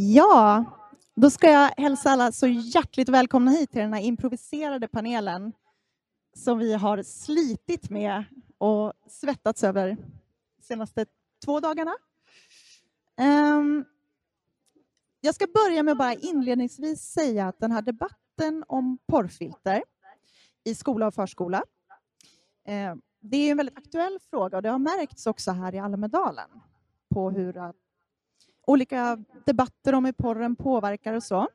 Ja, då ska jag hälsa alla så hjärtligt välkomna hit till den här improviserade panelen som vi har slitit med och svettats över de senaste två dagarna. Ehm, jag ska börja med att bara inledningsvis säga att den här debatten om porrfilter i skola och förskola, ehm, det är en väldigt aktuell fråga och det har märkts också här i Almedalen på hur att olika debatter om hur porren påverkar och så.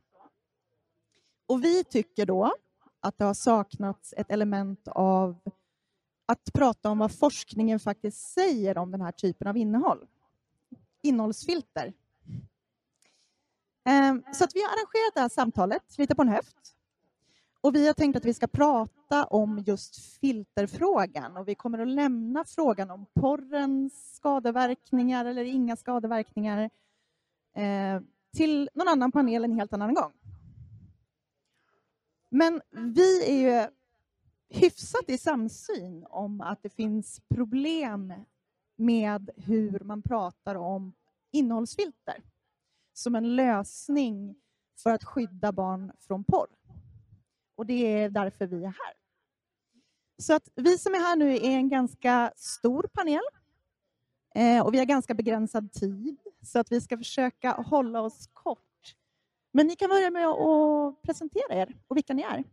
Och vi tycker då att det har saknats ett element av att prata om vad forskningen faktiskt säger om den här typen av innehåll. Innehållsfilter. Ehm, så att vi har arrangerat det här samtalet lite på en höft. Och vi har tänkt att vi ska prata om just filterfrågan och vi kommer att lämna frågan om porrens skadeverkningar eller inga skadeverkningar eh, Eh, till någon annan panel en helt annan gång. Men vi är ju hyfsat i samsyn om att det finns problem med hur man pratar om innehållsfilter som en lösning för att skydda barn från porr. Och det är därför vi är här. Så att vi som är här nu är en ganska stor panel eh, och vi har ganska begränsad tid så att vi ska försöka hålla oss kort. Men ni kan börja med att presentera er och vilka ni är.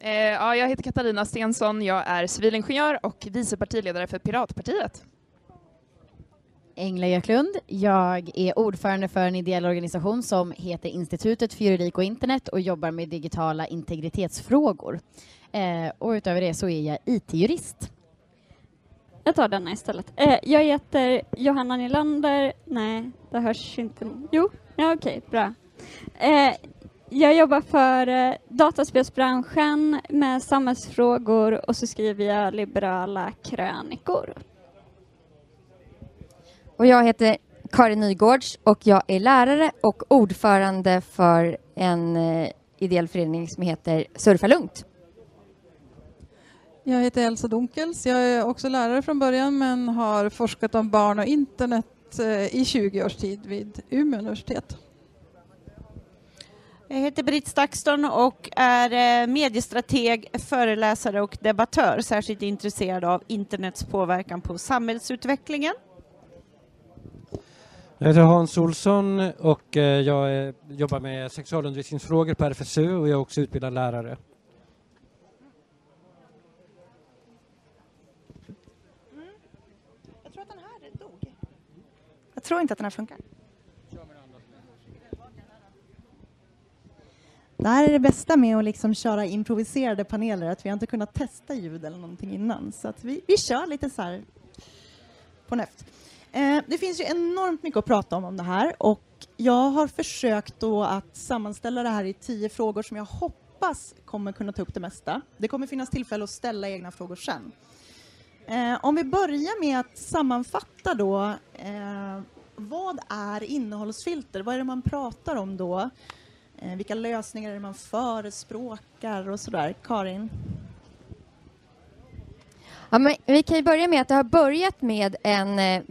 Eh, ja, jag heter Katarina Stensson, jag är civilingenjör och vice partiledare för Piratpartiet. Engla Göklund. Jag är ordförande för en ideell organisation som heter Institutet för juridik och internet och jobbar med digitala integritetsfrågor. Eh, och utöver det så är jag IT-jurist. Jag tar denna istället. Eh, jag heter Johanna Nylander. Nej, det hörs inte. Jo, ja, okej, okay, bra. Eh, jag jobbar för eh, dataspelsbranschen med samhällsfrågor och så skriver jag liberala krönikor. Och jag heter Karin Nygårds och jag är lärare och ordförande för en eh, ideell förening som heter Surfa lugnt. Jag heter Elsa Dunkels. Jag är också lärare från början men har forskat om barn och internet eh, i 20 års tid vid Umeå universitet. Jag heter Britt Stakston och är eh, mediestrateg, föreläsare och debattör, särskilt intresserad av internets påverkan på samhällsutvecklingen. Jag heter Hans Olsson och eh, jag jobbar med sexualundervisningsfrågor på RFSU och jag är också utbildad lärare. Jag tror inte att den här funkar. Det här är det bästa med att liksom köra improviserade paneler, att vi har inte kunnat testa ljud eller någonting innan. Så att vi, vi kör lite så här på näft. Eh, det finns ju enormt mycket att prata om om det här och jag har försökt då att sammanställa det här i tio frågor som jag hoppas kommer kunna ta upp det mesta. Det kommer finnas tillfälle att ställa egna frågor sen. Eh, om vi börjar med att sammanfatta då, eh, vad är innehållsfilter? Vad är det man pratar om då? Eh, vilka lösningar är det man förespråkar och sådär? Karin? Ja, men vi kan ju börja med att det har börjat med en, eh,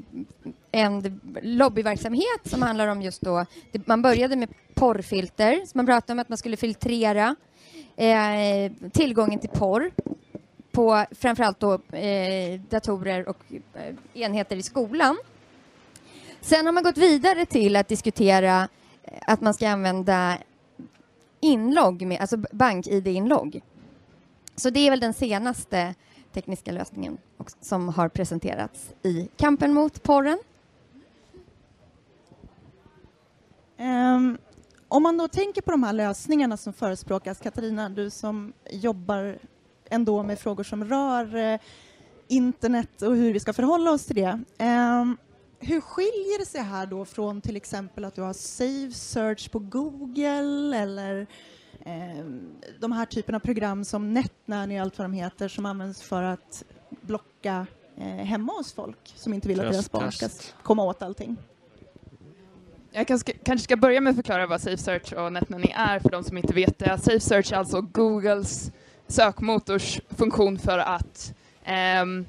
en lobbyverksamhet som handlar om just då, man började med porrfilter, så man pratade om att man skulle filtrera eh, tillgången till porr på framförallt då eh, datorer och eh, enheter i skolan. Sen har man gått vidare till att diskutera eh, att man ska använda inlogg, med, alltså bank-id-inlogg. Så det är väl den senaste tekniska lösningen som har presenterats i kampen mot porren. Um, om man då tänker på de här lösningarna som förespråkas, Katarina, du som jobbar ändå med frågor som rör eh, internet och hur vi ska förhålla oss till det. Um, hur skiljer det sig här då från till exempel att du har Save Search på Google eller eh, de här typen av program som NetNanny och allt vad de heter som används för att blocka eh, hemma hos folk som inte vill att deras barn ska komma åt allting? Jag kanske, kanske ska börja med att förklara vad Safe Search och NetNanny är för de som inte vet det. Safe Search är alltså Googles sökmotors funktion för att um,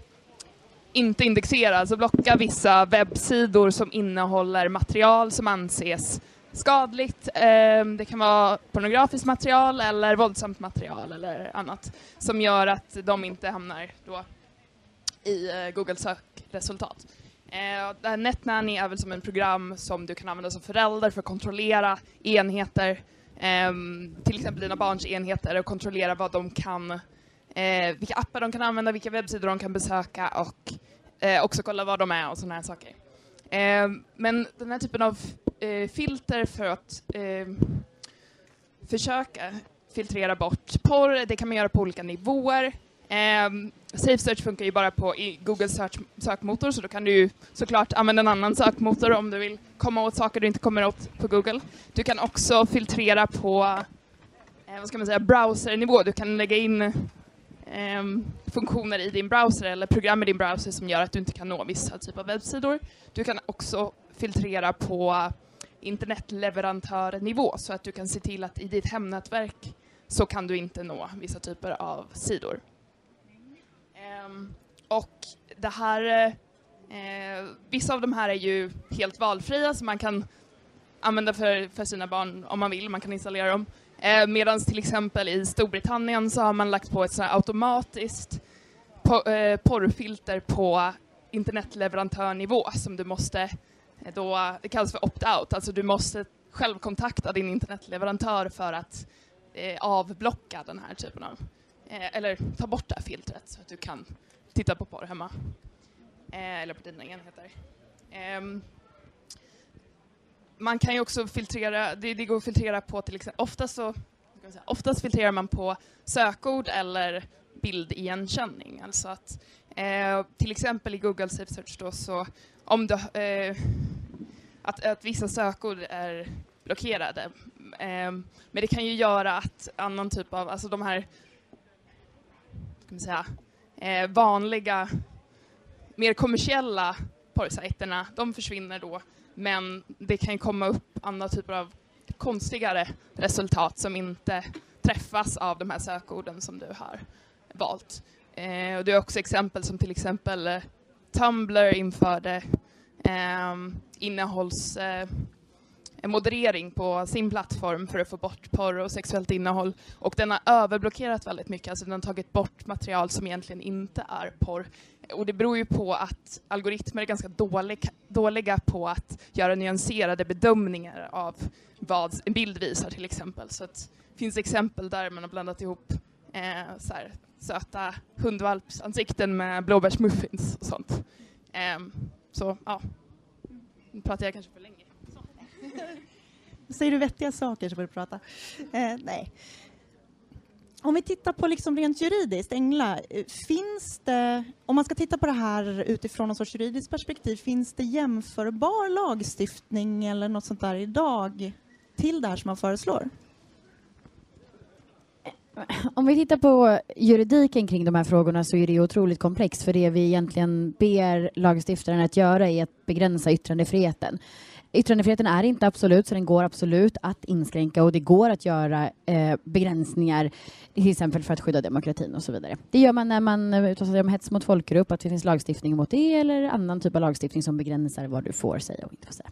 inte indexera, alltså blocka vissa webbsidor som innehåller material som anses skadligt. Eh, det kan vara pornografiskt material eller våldsamt material eller annat som gör att de inte hamnar då i eh, Google sökresultat. Eh, NetNanny är väl som en program som du kan använda som förälder för att kontrollera enheter, Ehm, till exempel dina barns enheter och kontrollera vad de kan, eh, vilka appar de kan använda, vilka webbsidor de kan besöka och eh, också kolla var de är och sådana här saker. Eh, men den här typen av eh, filter för att ehm, försöka filtrera bort porr, det kan man göra på olika nivåer. Um, Safe Search funkar ju bara på i Google search, sökmotor så då kan du såklart använda en annan sökmotor om du vill komma åt saker du inte kommer åt på Google. Du kan också filtrera på eh, vad ska man säga, browsernivå. Du kan lägga in eh, funktioner i din browser eller program i din browser som gör att du inte kan nå vissa typer av webbsidor. Du kan också filtrera på internetleverantörnivå så att du kan se till att i ditt hemnätverk så kan du inte nå vissa typer av sidor. Ehm, och det här, eh, vissa av de här är ju helt valfria så man kan använda för, för sina barn om man vill, man kan installera dem. Eh, Medan till exempel i Storbritannien så har man lagt på ett automatiskt eh, porrfilter på internetleverantörnivå som du måste eh, då, det kallas för opt-out, alltså du måste själv kontakta din internetleverantör för att eh, avblocka den här typen av eh, eller ta bort det här filtret så att du kan titta på porr hemma. Eh, eller på dina enheter. Eh, man kan ju också filtrera, det, det går att filtrera på till exempel, oftast så säga, oftast filtrerar man på sökord eller bildigenkänning. Alltså att eh, till exempel i Google Safe Search då så om du, eh, att, att vissa sökord är blockerade. Eh, men det kan ju göra att annan typ av, alltså de här man säga, eh, vanliga, mer kommersiella porrsajterna, de försvinner då. Men det kan komma upp andra typer av konstigare resultat som inte träffas av de här sökorden som du har valt. Eh, och det är också exempel som till exempel eh, Tumblr införde ehm, eh, innehålls en moderering på sin plattform för att få bort porr och sexuellt innehåll. Och den har överblockerat väldigt mycket, alltså den har tagit bort material som egentligen inte är porr. Och det beror ju på att algoritmer är ganska dålig, dåliga på att göra nyanserade bedömningar av vad en bild visar till exempel. Så att det finns exempel där man har blandat ihop eh, så här, söta hundvalpsansikten med blåbärsmuffins och sånt. Eh, så ja, nu pratar jag kanske för länge. Säger du vettiga saker så får du prata. Eh, nej. Om vi tittar på liksom rent juridiskt, Engla, finns det, om man ska titta på det här utifrån någon sorts juridiskt perspektiv, finns det jämförbar lagstiftning eller något sånt där idag till det här som man föreslår? Om vi tittar på juridiken kring de här frågorna så är det otroligt komplext för det vi egentligen ber lagstiftaren att göra är att begränsa yttrandefriheten. Yttrandefriheten är inte absolut, så den går absolut att inskränka och det går att göra eh, begränsningar, till exempel för att skydda demokratin och så vidare. Det gör man när man eh, uttalar sig om hets mot folkgrupp, att det finns lagstiftning mot det eller annan typ av lagstiftning som begränsar vad du får säga och inte får säga.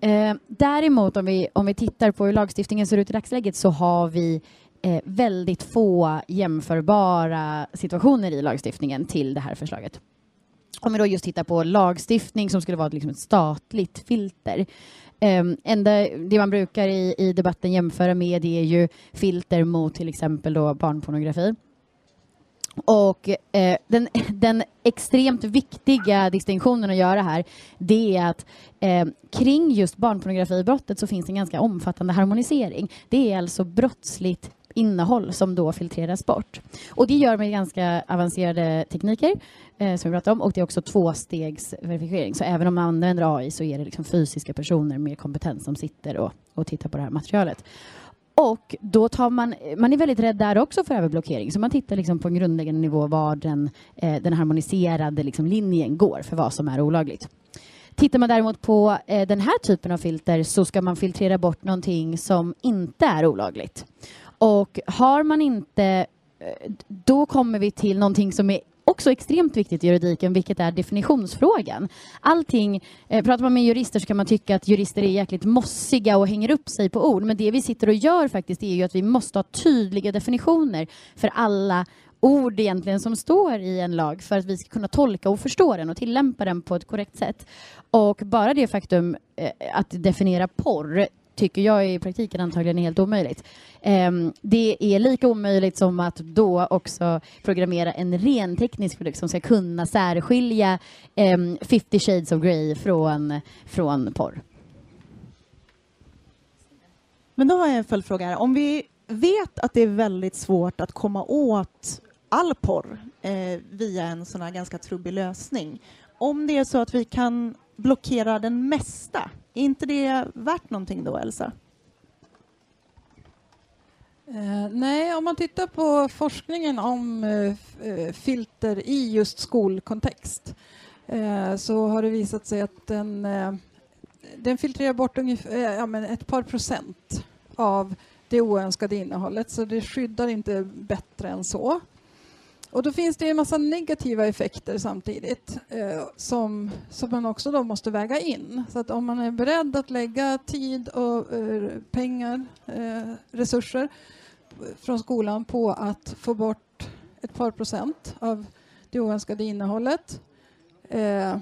Eh, däremot om vi, om vi tittar på hur lagstiftningen ser ut i dagsläget så har vi eh, väldigt få jämförbara situationer i lagstiftningen till det här förslaget. Om vi då just tittar på lagstiftning som skulle vara liksom ett statligt filter. Um, enda, det man brukar i, i debatten jämföra med är ju filter mot till exempel då barnpornografi. Och eh, den, den, extremt viktiga distinktionen att göra här det är att eh, kring just barnpornografibrottet så finns en ganska omfattande harmonisering. Det är alltså brottsligt innehåll som då filtreras bort. Och det gör med ganska avancerade tekniker eh, som vi pratade om och det är också tvåstegsverifiering. Så även om man använder AI så är det liksom fysiska personer med kompetens som sitter och, och tittar på det här materialet. Och då tar man, man är väldigt rädd där också för överblockering, så man tittar liksom på en grundläggande nivå var den, eh, den harmoniserade liksom linjen går för vad som är olagligt. Tittar man däremot på eh, den här typen av filter så ska man filtrera bort någonting som inte är olagligt. Och har man inte, eh, då kommer vi till någonting som är också extremt viktigt i juridiken, vilket är definitionsfrågan. Allting, eh, pratar man med jurister så kan man tycka att jurister är jäkligt mossiga och hänger upp sig på ord, men det vi sitter och gör faktiskt är ju att vi måste ha tydliga definitioner för alla ord egentligen som står i en lag för att vi ska kunna tolka och förstå den och tillämpa den på ett korrekt sätt. Och bara det faktum eh, att definiera porr tycker jag i praktiken antagligen är helt omöjligt. Ehm, det är lika omöjligt som att då också programmera en ren teknisk produkt som ska kunna särskilja ehm, 50 shades of Grey från, från porr. Men då har jag en följdfråga här. Om vi vet att det är väldigt svårt att komma åt all porr eh, via en sån här ganska trubbig lösning. Om det är så att vi kan blockera den mesta, är inte det värt någonting då, Elsa? Eh, nej, om man tittar på forskningen om eh, eh filter i just skolkontext eh, så har det visat sig att den, eh, den filtrerar bort ungefär, eh, ja, men ett par procent av det oönskade innehållet så det skyddar inte bättre än så. Och då finns det en massa negativa effekter samtidigt eh, som, som man också då måste väga in. Så att om man är beredd att lägga tid och eh, pengar, eh, resurser från skolan på att få bort ett par procent av det oönskade innehållet eh,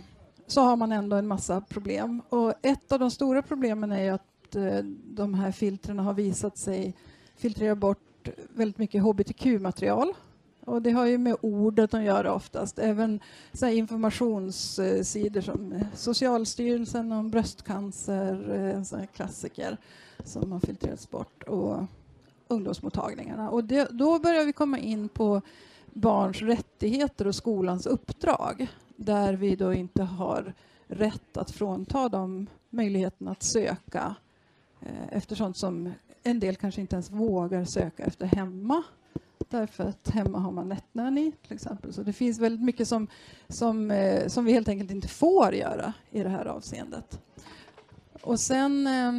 så har man ändå en massa problem. Och ett av de stora problemen är att eh, de här filtrerna har visat sig filtrera bort väldigt mycket hbtq-material och det har ju med ordet att göra oftast. Även så informationssidor som eh, Socialstyrelsen om bröstcancer, eh, en sån klassiker som har filtrerats bort, och ungdomsmottagningarna. Och det, då börjar vi komma in på barns rättigheter och skolans uppdrag där vi då inte har rätt att frånta dem möjligheten att söka eh, efter sånt som en del kanske inte ens vågar söka efter hemma därför att hemma har man nätnanny till exempel. Så det finns väldigt mycket som, som, eh, som vi helt enkelt inte får göra i det här avseendet. Och sen eh,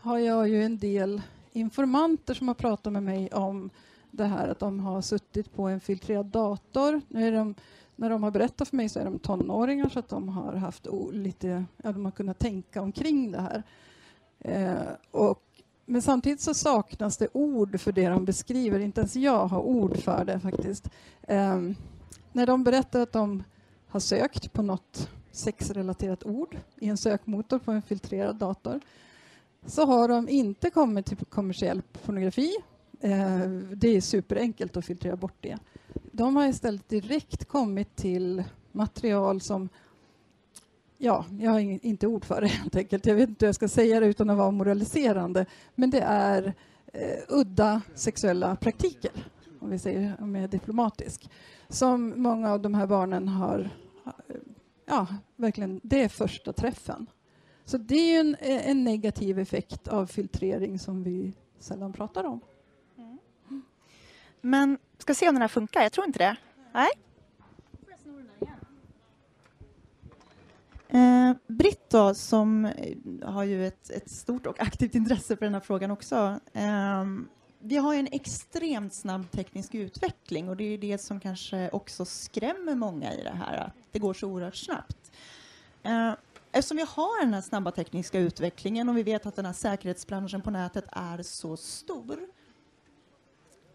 har jag ju en del informanter som har pratat med mig om det här att de har suttit på en filtrerad dator. Nu är de, när de har berättat för mig så är de tonåringar så att de har haft lite, ja, de har kunnat tänka omkring det här. Eh, och men samtidigt så saknas det ord för det de beskriver. Inte ens jag har ord för det faktiskt. Um, när de berättar att de har sökt på något sexrelaterat ord i en sökmotor på en filtrerad dator så har de inte kommit till kommersiell pornografi. Uh, det är superenkelt att filtrera bort det. De har istället direkt kommit till material som Ja, jag har inte ord för det helt enkelt. Jag vet inte hur jag ska säga det utan att vara moraliserande. Men det är eh, udda sexuella praktiker, om vi säger om jag är diplomatisk, som många av de här barnen har... Eh, ja, verkligen, det är första träffen. Så det är en, eh, en negativ effekt av filtrering som vi sällan pratar om. Mm. Men ska se om den här funkar. Jag tror inte det. Nej. Eh, Britt då, som eh, har ju ett, ett, stort och aktivt intresse för den här frågan också. Eh, vi har en extremt snabb teknisk utveckling och det är det som kanske också skrämmer många i det här, att det går så oerhört snabbt. Eh, eftersom vi har den här snabba tekniska utvecklingen och vi vet att den här säkerhetsbranschen på nätet är så stor,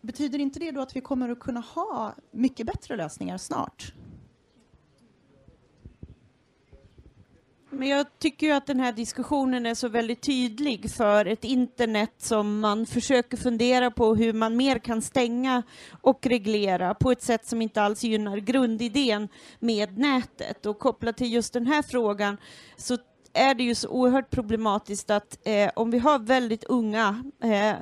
betyder inte det då att vi kommer att kunna ha mycket bättre lösningar snart? Men jag tycker ju att den här diskussionen är så väldigt tydlig för ett internet som man försöker fundera på hur man mer kan stänga och reglera på ett sätt som inte alls gynnar grundidén med nätet. Och kopplat till just den här frågan så är det ju så oerhört problematiskt att eh, om vi har väldigt unga eh,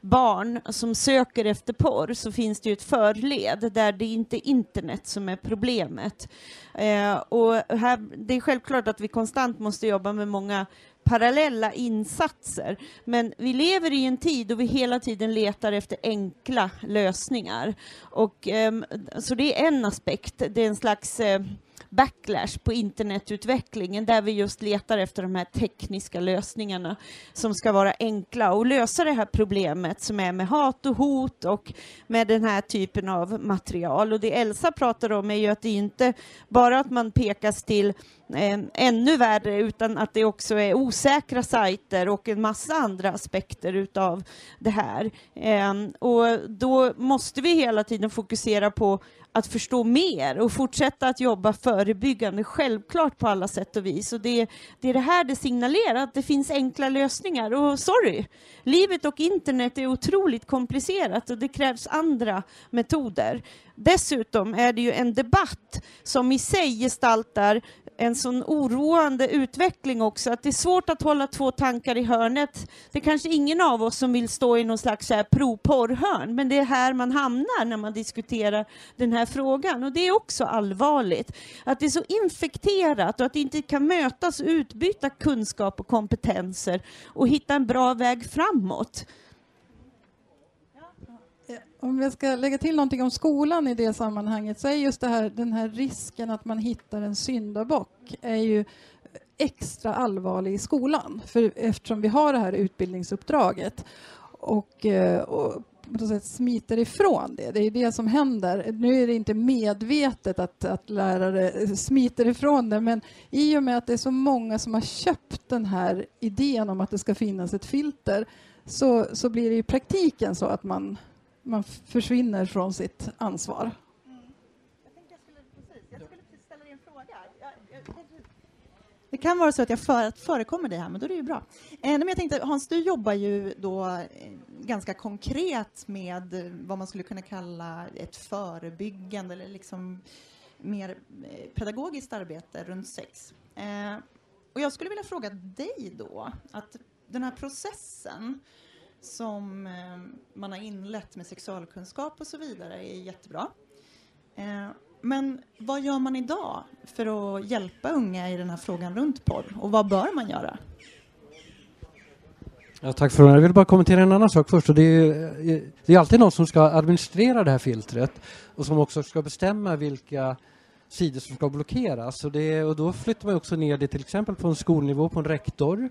barn som söker efter porr så finns det ju ett förled där det inte är internet som är problemet. Eh, och här, det är självklart att vi konstant måste jobba med många parallella insatser. Men vi lever i en tid då vi hela tiden letar efter enkla lösningar. Och, eh, så det är en aspekt, det är en slags eh, backlash på internetutvecklingen där vi just letar efter de här tekniska lösningarna som ska vara enkla och lösa det här problemet som är med hat och hot och med den här typen av material. Och det Elsa pratar om är ju att det inte bara att man pekas till eh, ännu värre utan att det också är osäkra sajter och en massa andra aspekter utav det här. Eh, och då måste vi hela tiden fokusera på att förstå mer och fortsätta att jobba förebyggande, självklart på alla sätt och vis. Och det, det är det här det signalerar, att det finns enkla lösningar. Och sorry, livet och internet är otroligt komplicerat och det krävs andra metoder. Dessutom är det ju en debatt som i sig gestaltar en sån oroande utveckling också, att det är svårt att hålla två tankar i hörnet. Det är kanske ingen av oss som vill stå i någon slags pro-porrhörn, men det är här man hamnar när man diskuterar den här frågan. Och det är också allvarligt, att det är så infekterat och att det inte kan mötas och utbyta kunskap och kompetenser och hitta en bra väg framåt. Om jag ska lägga till någonting om skolan i det sammanhanget så är just det här, den här risken att man hittar en syndabock är ju extra allvarlig i skolan för eftersom vi har det här utbildningsuppdraget och, eh, och på något sätt smiter ifrån det. Det är det som händer. Nu är det inte medvetet att, att lärare smiter ifrån det men i och med att det är så många som har köpt den här idén om att det ska finnas ett filter så, så blir det i praktiken så att man man försvinner från sitt ansvar. Mm. Det kan vara så att jag för, förekommer dig här, men då är det ju bra. Eh, men jag tänkte, Hans, du jobbar ju då eh, ganska konkret med vad man skulle kunna kalla ett förebyggande eller liksom mer eh, pedagogiskt arbete runt sex. Eh, och jag skulle vilja fråga dig då, att den här processen som eh, man har inlett med sexualkunskap och så vidare är jättebra. Eh, men vad gör man idag för att hjälpa unga i den här frågan runt porr och vad bör man göra? Ja, tack för frågan. Jag vill bara kommentera en annan sak först. Och det, är, eh, det är alltid någon som ska administrera det här filtret och som också ska bestämma vilka sidor som ska blockeras. Och, det, och då flyttar man också ner det till exempel på en skolnivå, på en rektor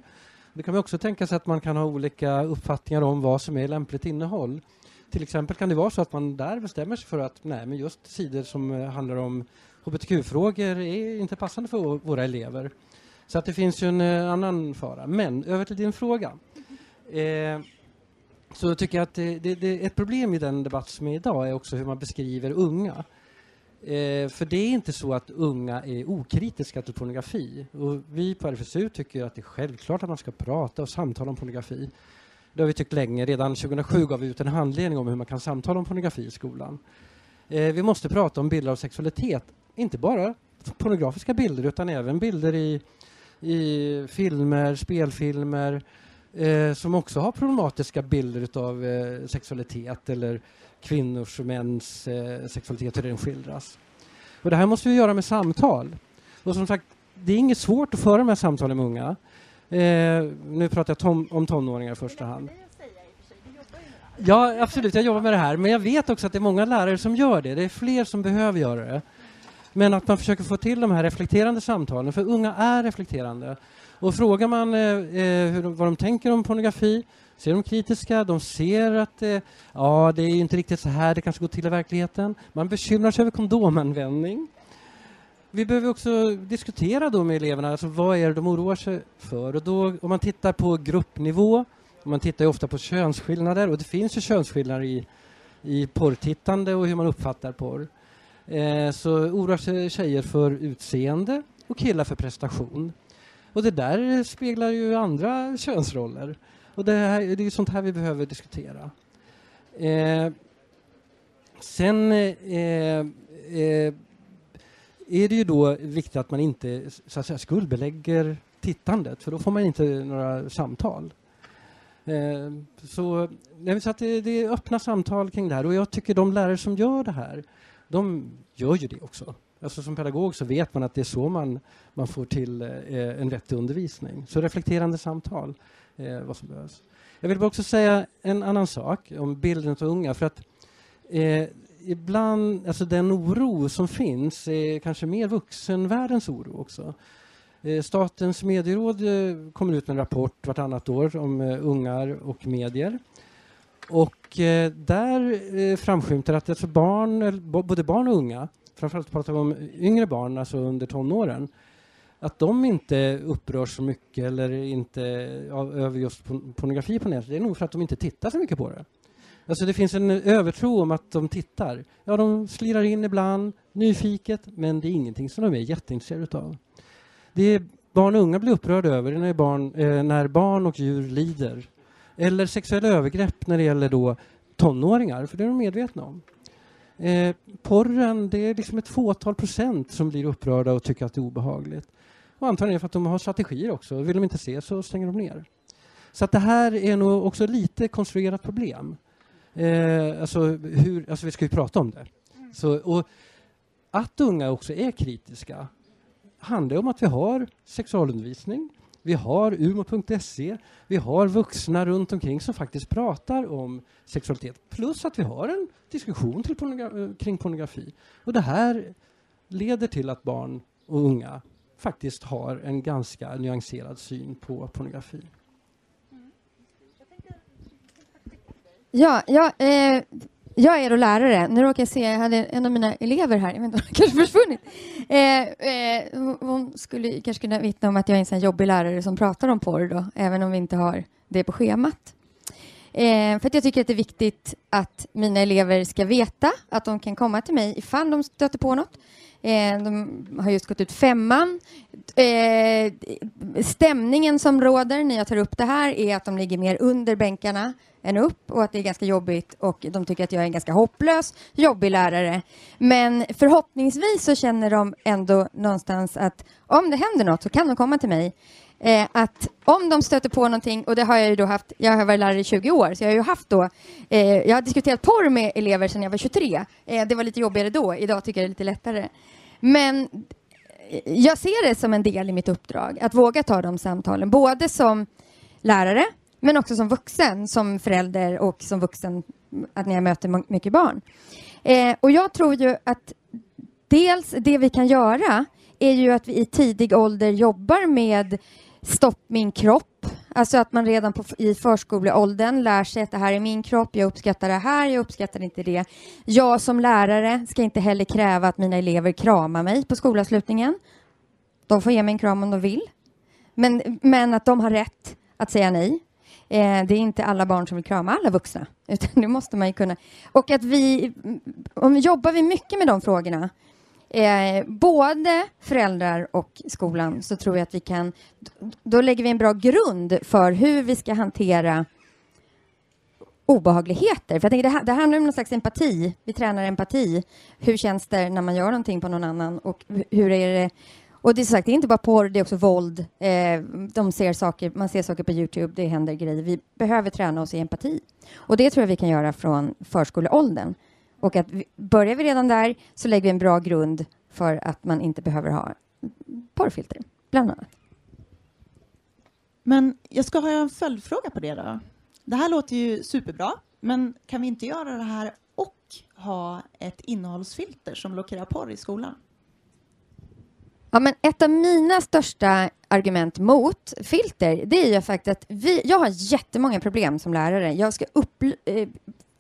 det kan man också tänka sig att man kan ha olika uppfattningar om vad som är lämpligt innehåll. Till exempel kan det vara så att man där bestämmer sig för att nej, men just sidor som eh, handlar om hbtq-frågor är inte passande för våra elever. Så att det finns ju en eh, annan fara. Men över till din fråga. Eh, så tycker jag att det, det, det, ett problem i den debatt som är idag är också hur man beskriver unga. Eh, för det är inte så att unga är okritiska till pornografi. Och vi på RFSU tycker att det är självklart att man ska prata och samtala om pornografi. Det har vi tyckt länge. Redan 2007 gav vi ut en handledning om hur man kan samtala om pornografi i skolan. Eh, vi måste prata om bilder av sexualitet, inte bara pornografiska bilder utan även bilder i, i filmer, spelfilmer eh, som också har problematiska bilder av eh, sexualitet eller kvinnors och mäns eh, sexualitet, hur den skildras. Och det här måste vi göra med samtal. Och som sagt, det är inget svårt att föra de här samtalen med unga. Eh, nu pratar jag tom, om tonåringar i första hand. Ja, absolut, jag jobbar med det här. Men jag vet också att det är många lärare som gör det. Det är fler som behöver göra det. Men att man försöker få till de här reflekterande samtalen, för unga är reflekterande. Och frågar man eh, eh hur, vad de tänker om pornografi ser de kritiska, de ser att eh, ja, det är inte riktigt så här det kanske går till i verkligheten. Man bekymrar sig över kondomanvändning. Vi behöver också diskutera då med eleverna, alltså vad är det de oroar sig för? Och då, om man tittar på gruppnivå, man tittar ju ofta på könsskillnader och det finns ju könsskillnader i, i porrtittande och hur man uppfattar porr. Eh, så oroar sig tjejer för utseende och killar för prestation. Och det där speglar ju andra könsroller. Och det, här, det är sånt här vi behöver diskutera. Eh, sen eh, eh, är det ju då viktigt att man inte så att säga, skuldbelägger tittandet, för då får man inte några samtal. Eh, så, så att det, det är öppna samtal kring det här och jag tycker de lärare som gör det här, de gör ju det också. Alltså som pedagog så vet man att det är så man, man får till eh, en vettig undervisning. Så reflekterande samtal eh, vad som behövs. Jag vill också säga en annan sak om bilden av unga. För att, eh, ibland, alltså den oro som finns är kanske mer vuxenvärldens oro också. Eh, Statens medieråd eh, kommer ut med en rapport vartannat år om eh, ungar och medier. Och eh, där eh, framskymtar att alltså barn, både barn och unga, framförallt pratar vi om yngre barn, alltså under tonåren, att de inte upprörs så mycket eller inte av, över just pornografi på nätet. Det är nog för att de inte tittar så mycket på det. Alltså det finns en övertro om att de tittar. Ja, de slirar in ibland, nyfiket, men det är ingenting som de är jätteintresserade av. Det är barn och unga blir upprörda över när barn, eh, när barn och djur lider. Eller sexuella övergrepp när det gäller då tonåringar, för det är de medvetna om. Eh, porren, det är liksom ett fåtal procent som blir upprörda och tycker att det är obehagligt. Och antagligen för att de har strategier också. Vill de inte se så stänger de ner. Så att det här är nog också lite konstruerat problem. Eh, alltså, hur, alltså vi ska ju prata om det. Så, och att unga också är kritiska handlar om att vi har sexualundervisning, vi har umo.se, vi har vuxna runt omkring som faktiskt pratar om sexualitet. Plus att vi har en diskussion till pornogra- eh, kring pornografi. Och det här leder till att barn och unga faktiskt har en ganska nyanserad syn på pornografi. Ja, ja eh, jag är då lärare. Nu råkar jag se, jag hade en av mina elever här, jag vet inte, hon har kanske försvunnit. Eh, eh, hon- skulle kanske kunna vittna om att jag är en sån jobbig lärare som pratar om porr då, även om vi inte har det på schemat. Eh, för att jag tycker att det är viktigt att mina elever ska veta att de kan komma till mig ifall de stöter på något. Eh, de har just gått ut femman. Eh, stämningen som råder när jag tar upp det här är att de ligger mer under bänkarna än upp och att det är ganska jobbigt och de tycker att jag är en ganska hopplös, jobbig lärare. Men förhoppningsvis så känner de ändå någonstans att om det händer något så kan de komma till mig. Eh, att om de stöter på någonting, och det har jag ju då haft, jag har varit lärare i 20 år, så jag har ju haft då, eh, jag har diskuterat porr med elever sedan jag var 23. Eh, det var lite jobbigare då, idag tycker jag det är lite lättare. Men eh, jag ser det som en del i mitt uppdrag, att våga ta de samtalen, både som lärare, men också som vuxen, som förälder och som vuxen, att när jag möter mycket barn. Eh, och jag tror ju att dels det vi kan göra är ju att vi i tidig ålder jobbar med Stopp min kropp. Alltså att man redan på, i förskoleåldern lär sig att det här är min kropp, jag uppskattar det här, jag uppskattar inte det. Jag som lärare ska inte heller kräva att mina elever kramar mig på skolavslutningen. De får ge mig en kram om de vill. Men, men att de har rätt att säga nej. Eh, det är inte alla barn som vill krama alla vuxna, utan det måste man ju kunna. Och att vi, om vi jobbar vi mycket med de frågorna, eh, både föräldrar och skolan, så tror jag att vi kan, då lägger vi en bra grund för hur vi ska hantera obehagligheter. För jag tänker, det, här, det handlar om någon slags empati. Vi tränar empati. Hur känns det när man gör någonting på någon annan? Och hur är det? Och det är, sagt, det är inte bara porr, det är också våld. Eh, de ser saker, man ser saker på Youtube, det händer grejer. Vi behöver träna oss i empati. Och det tror jag vi kan göra från förskoleåldern. Och att vi, börjar vi redan där så lägger vi en bra grund för att man inte behöver ha porrfilter, bland annat. Men jag ska ha en följdfråga på det då. Det här låter ju superbra, men kan vi inte göra det här och ha ett innehållsfilter som blockerar porr i skolan? Ja, men ett av mina största argument mot filter, det är ju faktiskt att vi, jag har jättemånga problem som lärare. Jag ska upp, eh,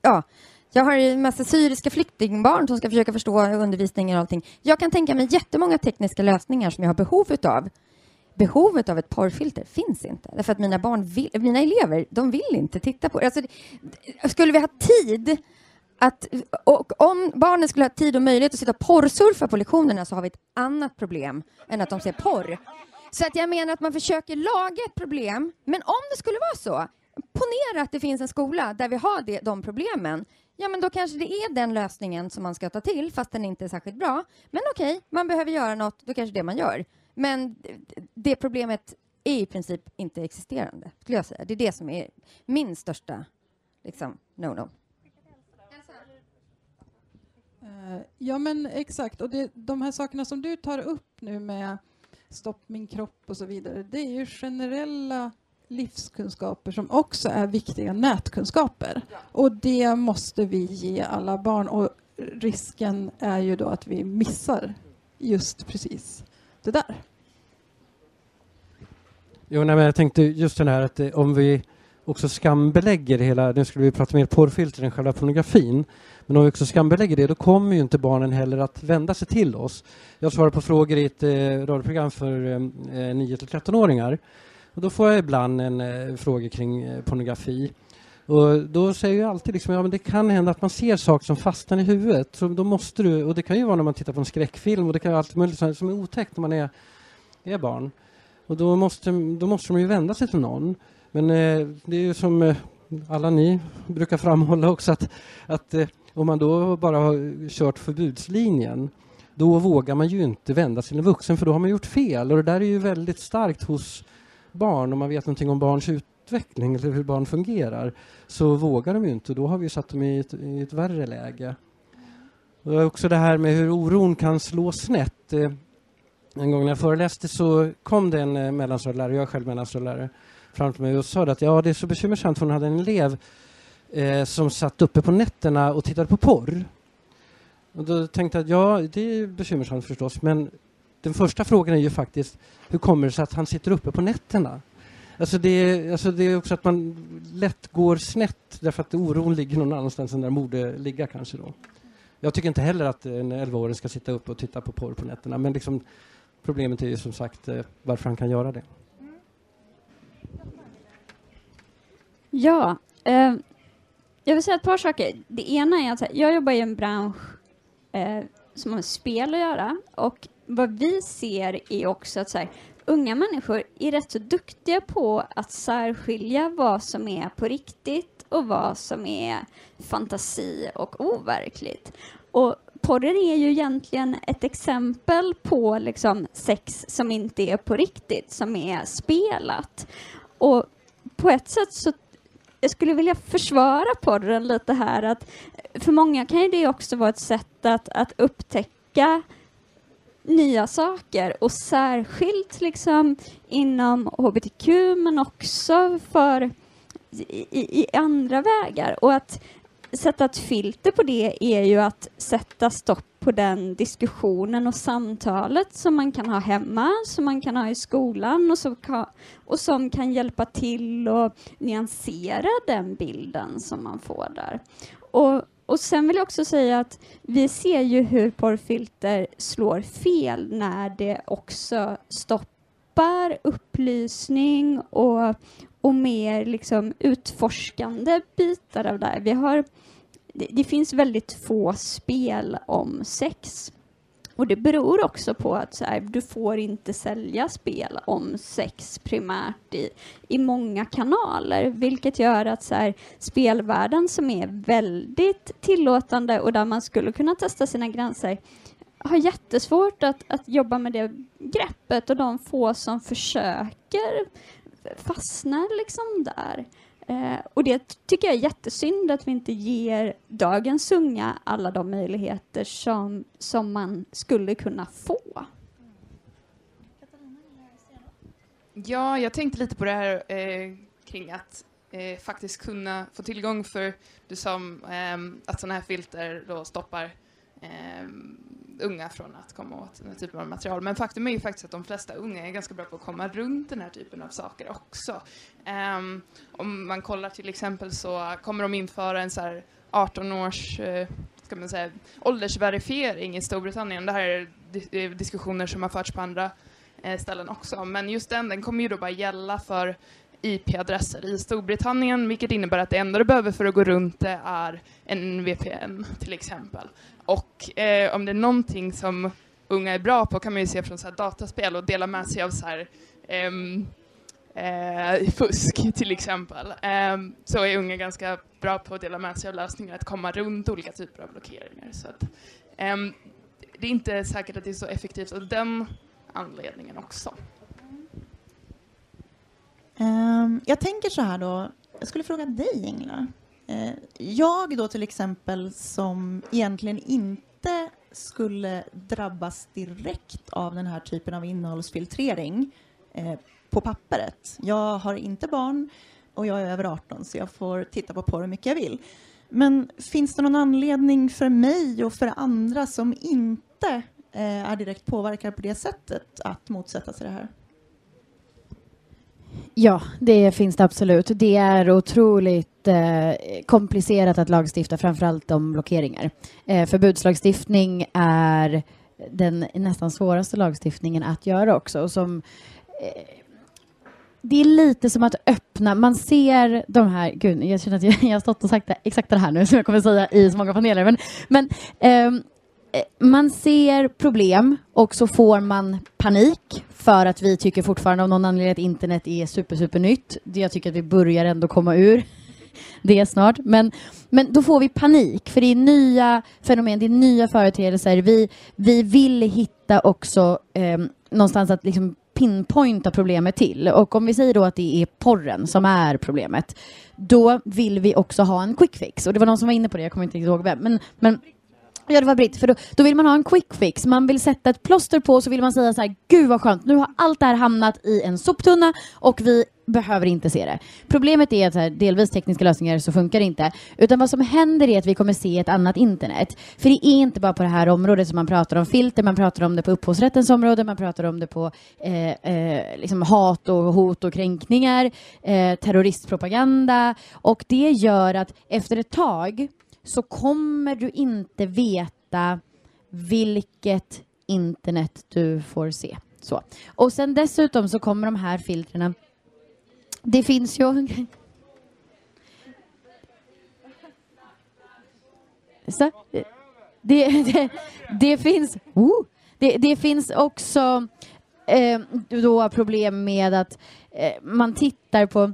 ja, jag har en massa syriska flyktingbarn som ska försöka förstå undervisningen och allting. Jag kan tänka mig jättemånga tekniska lösningar som jag har behov utav. Behovet av ett porrfilter finns inte, därför att mina barn vill, mina elever, de vill inte titta på det. Alltså, det- skulle vi ha tid att, och om barnen skulle ha tid och möjlighet att sitta och porrsurfa på lektionerna så har vi ett annat problem än att de ser porr. Så att jag menar att man försöker laga ett problem, men om det skulle vara så, ponera att det finns en skola där vi har det, de problemen, ja men då kanske det är den lösningen som man ska ta till, fast den inte är särskilt bra. Men okej, man behöver göra något, då kanske det man gör. Men det problemet är i princip inte existerande, skulle jag säga. Det är det som är min största liksom, no-no. Eh, Ja, men exakt. Och det, de här sakerna som du tar upp nu med stopp min kropp och så vidare, det är ju generella livskunskaper som också är viktiga nätkunskaper. Och det måste vi ge alla barn. Och risken är ju då att vi missar just precis det där. Jo, nej, men jag tänkte just den här att eh, om vi också skambelägger hela, nu skulle vi prata mer porrfilter än själva pornografin, men om vi också skambelägger det, då kommer ju inte barnen heller att vända sig till oss. Jag svarar på frågor i ett eh, radioprogram för eh, 9 till 13-åringar och då får jag ibland en eh, fråga kring eh, pornografi. Och då säger jag alltid liksom, ja men det kan hända att man ser saker som fastnar i huvudet. Så då måste du, och det kan ju vara när man tittar på en skräckfilm och det kan vara allt möjligt som är otäckt när man är, är barn. Och då måste, då måste de ju vända sig till någon. Men eh, det är ju som eh, alla ni brukar framhålla också att, att eh, om man då bara har kört förbudslinjen då vågar man ju inte vända sig till en vuxen för då har man gjort fel. Och det där är ju väldigt starkt hos barn om man vet någonting om barns utveckling eller hur barn fungerar så vågar de ju inte. Då har vi satt dem i ett, i ett värre läge. Och också det här med hur oron kan slå snett. Eh, en gång när jag föreläste så kom det en eh, mellanstadielärare, jag är själv mellanstadielärare, fram till mig och sa att ja, det är så bekymmersamt för hon hade en elev eh, som satt uppe på nätterna och tittade på porr. Och då tänkte jag att ja, det är bekymmersamt förstås, men den första frågan är ju faktiskt hur kommer det sig att han sitter uppe på nätterna? Alltså det, är, alltså det är också att man lätt går snett därför att oron ligger någon annanstans än där den borde ligga kanske då. Jag tycker inte heller att en 11-åring ska sitta upp och titta på porr på nätterna men liksom problemet är ju som sagt eh, varför han kan göra det. Ja, eh, jag vill säga ett par saker. Det ena är att jag jobbar i en bransch eh, som har med spel att göra och vad vi ser är också att så här, unga människor är rätt så duktiga på att särskilja vad som är på riktigt och vad som är fantasi och overkligt. Och porren är ju egentligen ett exempel på liksom sex som inte är på riktigt, som är spelat. Och på ett sätt så jag skulle vilja försvara porren lite här, att för många kan ju det också vara ett sätt att, att upptäcka nya saker och särskilt liksom inom hbtq men också för i, i, andra vägar. Och att sätta ett filter på det är ju att sätta stopp på den diskussionen och samtalet som man kan ha hemma, som man kan ha i skolan och som kan, och som kan hjälpa till att nyansera den bilden som man får där. Och och sen vill jag också säga att vi ser ju hur porrfilter slår fel när det också stoppar upplysning och, och mer liksom utforskande bitar av det här. Vi har, det, det finns väldigt få spel om sex och det beror också på att så här, du får inte sälja spel om sex primärt i, i många kanaler, vilket gör att så här, spelvärlden som är väldigt tillåtande och där man skulle kunna testa sina gränser har jättesvårt att, att jobba med det greppet och de få som försöker fastnar liksom där. Eh, och det tycker jag är jättesynd att vi inte ger dagens unga alla de möjligheter som, som man skulle kunna få. Ja, jag tänkte lite på det här eh, kring att eh, faktiskt kunna få tillgång för, du sa eh, att sådana här filter då stoppar Ehm, unga från att komma åt den här typen av material. Men faktum är ju faktiskt att de flesta unga är ganska bra på att komma runt den här typen av saker också. Um, om man kollar till exempel så kommer de införa en så här 18 års uh, ska man säga, åldersverifiering i Storbritannien. Det här är eh, diskussioner som har förts på andra eh, ställen också. Men just den, den kommer ju då bara gälla för IP-adresser i Storbritannien, vilket innebär att det enda du behöver för att gå runt det är en VPN till exempel. Och eh, om det är någonting som unga är bra på kan man ju se från så här dataspel och dela med sig av så här, ehm, eh, fusk till exempel. Eh, så är unga ganska bra på att dela med sig av lösningar, att komma runt olika typer av blockeringar. Så att, ehm, det är inte säkert att det är så effektivt av den anledningen också. Um, jag tänker så här då, jag skulle fråga dig Ingela. Eh, jag då till exempel som egentligen inte skulle drabbas direkt av den här typen av innehållsfiltrering eh, på pappret. Jag har inte barn och jag är över 18 så jag får titta på porr hur mycket jag vill. Men finns det någon anledning för mig och för andra som inte eh, är direkt påverkade på det sättet att motsätta sig det här? Ja, det finns det absolut. Det är otroligt eh, komplicerat att lagstifta, framförallt om blockeringar. Eh, förbudslagstiftning är den nästan svåraste lagstiftningen att göra också. Och som, eh, det är lite som att öppna, man ser de här, gud, jag känner att jag, jag har stått och sagt det, exakt det här nu som jag kommer säga i så många paneler, men, men eh, Eh, man ser problem och så får man panik för att vi tycker fortfarande av någon anledning att internet är super, super nytt. Jag tycker att vi börjar ändå komma ur det snart. Men, men då får vi panik, för det är nya fenomen, det är nya företeelser. Vi, vi vill hitta också eh, någonstans att liksom pinpointa problemet till. Och om vi säger då att det är porren som är problemet, då vill vi också ha en quick fix. Och det var någon som var inne på det, jag kommer inte ihåg vem. Men, men Ja, det var Britt. För då, då, vill man ha en quick fix. Man vill sätta ett plåster på och så vill man säga så här, gud vad skönt, nu har allt det här hamnat i en soptunna och vi behöver inte se det. Problemet är att här, delvis tekniska lösningar så funkar det inte. Utan vad som händer är att vi kommer se ett annat internet. För det är inte bara på det här området som man pratar om filter, man pratar om det på upphovsrättens område, man pratar om det på eh, eh, liksom hat och hot och kränkningar, eh, terroristpropaganda. Och det gör att efter ett tag så kommer du inte veta vilket internet du får se. Så. Och sen dessutom så kommer de här filtrerna det finns ju... Så, det, det, det finns... Oh, det, det, finns också eh, då problem med att eh, man tittar på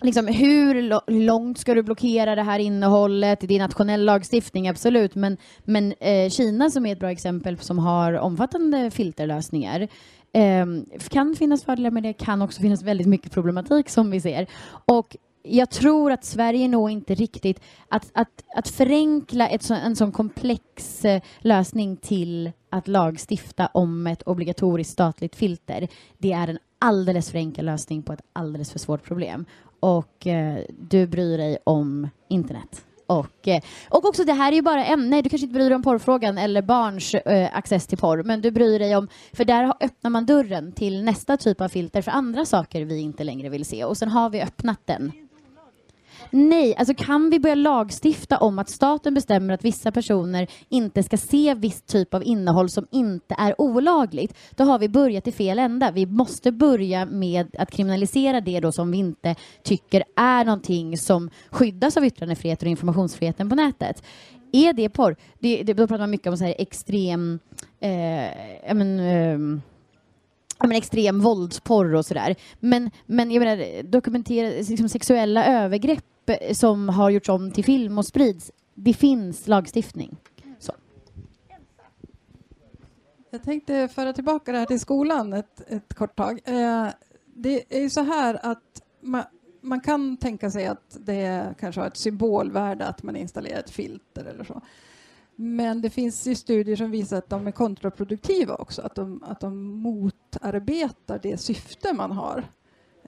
liksom, hur långt ska du blockera det här innehållet? Det är nationell lagstiftning, absolut, men, men eh, Kina som är ett bra exempel som har omfattande filterlösningar eh, kan finnas fördelar med det, kan också finnas väldigt mycket problematik som vi ser. Och jag tror att Sverige nog inte riktigt... Att, att, att förenkla ett så, en sån komplex eh, lösning till att lagstifta om ett obligatoriskt statligt filter, det är en alldeles för enkel lösning på ett alldeles för svårt problem och eh, du bryr dig om internet. Och, eh, och också det här är ju bara ämne, du kanske inte bryr dig om porrfrågan eller barns eh, access till porr, men du bryr dig om, för där öppnar man dörren till nästa typ av filter för andra saker vi inte längre vill se och sen har vi öppnat den. Nej, alltså kan vi börja lagstifta om att staten bestämmer att vissa personer inte ska se viss typ av innehåll som inte är olagligt, då har vi börjat i fel ända. Vi måste börja med att kriminalisera det då som vi inte tycker är någonting som skyddas av yttrandefriheten och informationsfriheten på nätet. Är det porr? Det, det, då pratar man mycket om så här extrem... Eh, men, eh, men extrem våldsporr och sådär. Men, men jag menar, dokumentera liksom sexuella övergrepp som har gjorts om till film och sprids. Det finns lagstiftning. Så. Jag tänkte föra tillbaka det här till skolan ett, ett kort tag. Eh, det är ju så här att man, man, kan tänka sig att det kanske har ett symbolvärde att man installerar ett filter eller så. Men det finns ju studier som visar att de är kontraproduktiva också, att de, att de motarbetar det syfte man har.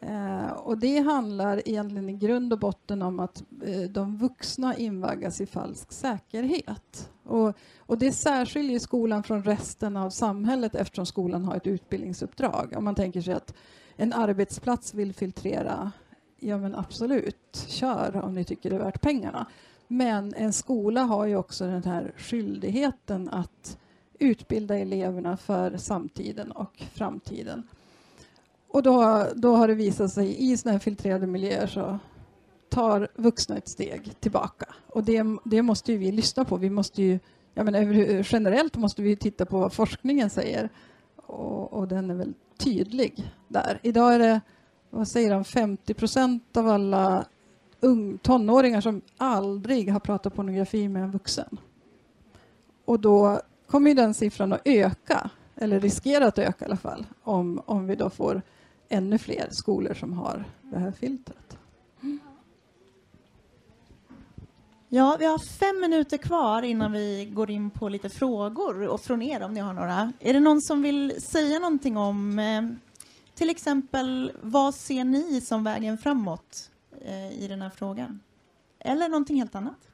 Eh, och det handlar egentligen i grund och botten om att eh, de vuxna invaggas i falsk säkerhet. Och, och det särskiljer skolan från resten av samhället eftersom skolan har ett utbildningsuppdrag. Om man tänker sig att en arbetsplats vill filtrera, ja men absolut, kör om ni tycker det är värt pengarna. Men en skola har ju också den här skyldigheten att utbilda eleverna för samtiden och framtiden. Och då, då har det visat sig i sådana här filtrerade miljöer så tar vuxna ett steg tillbaka. Och det, det måste vi lyssna på. Vi måste ju, jag menar, generellt måste vi titta på vad forskningen säger. Och, och den är väl tydlig där. Idag är det, vad säger han, 50 procent av alla ung, tonåringar som aldrig har pratat pornografi med en vuxen. Och då kommer den siffran att öka, eller riskera att öka i alla fall, om, om vi då får ännu fler skolor som har det här filtret. Ja, vi har fem minuter kvar innan vi går in på lite frågor och från er om ni har några. Är det någon som vill säga någonting om eh, till exempel vad ser ni som vägen framåt eh, i den här frågan? Eller någonting helt annat?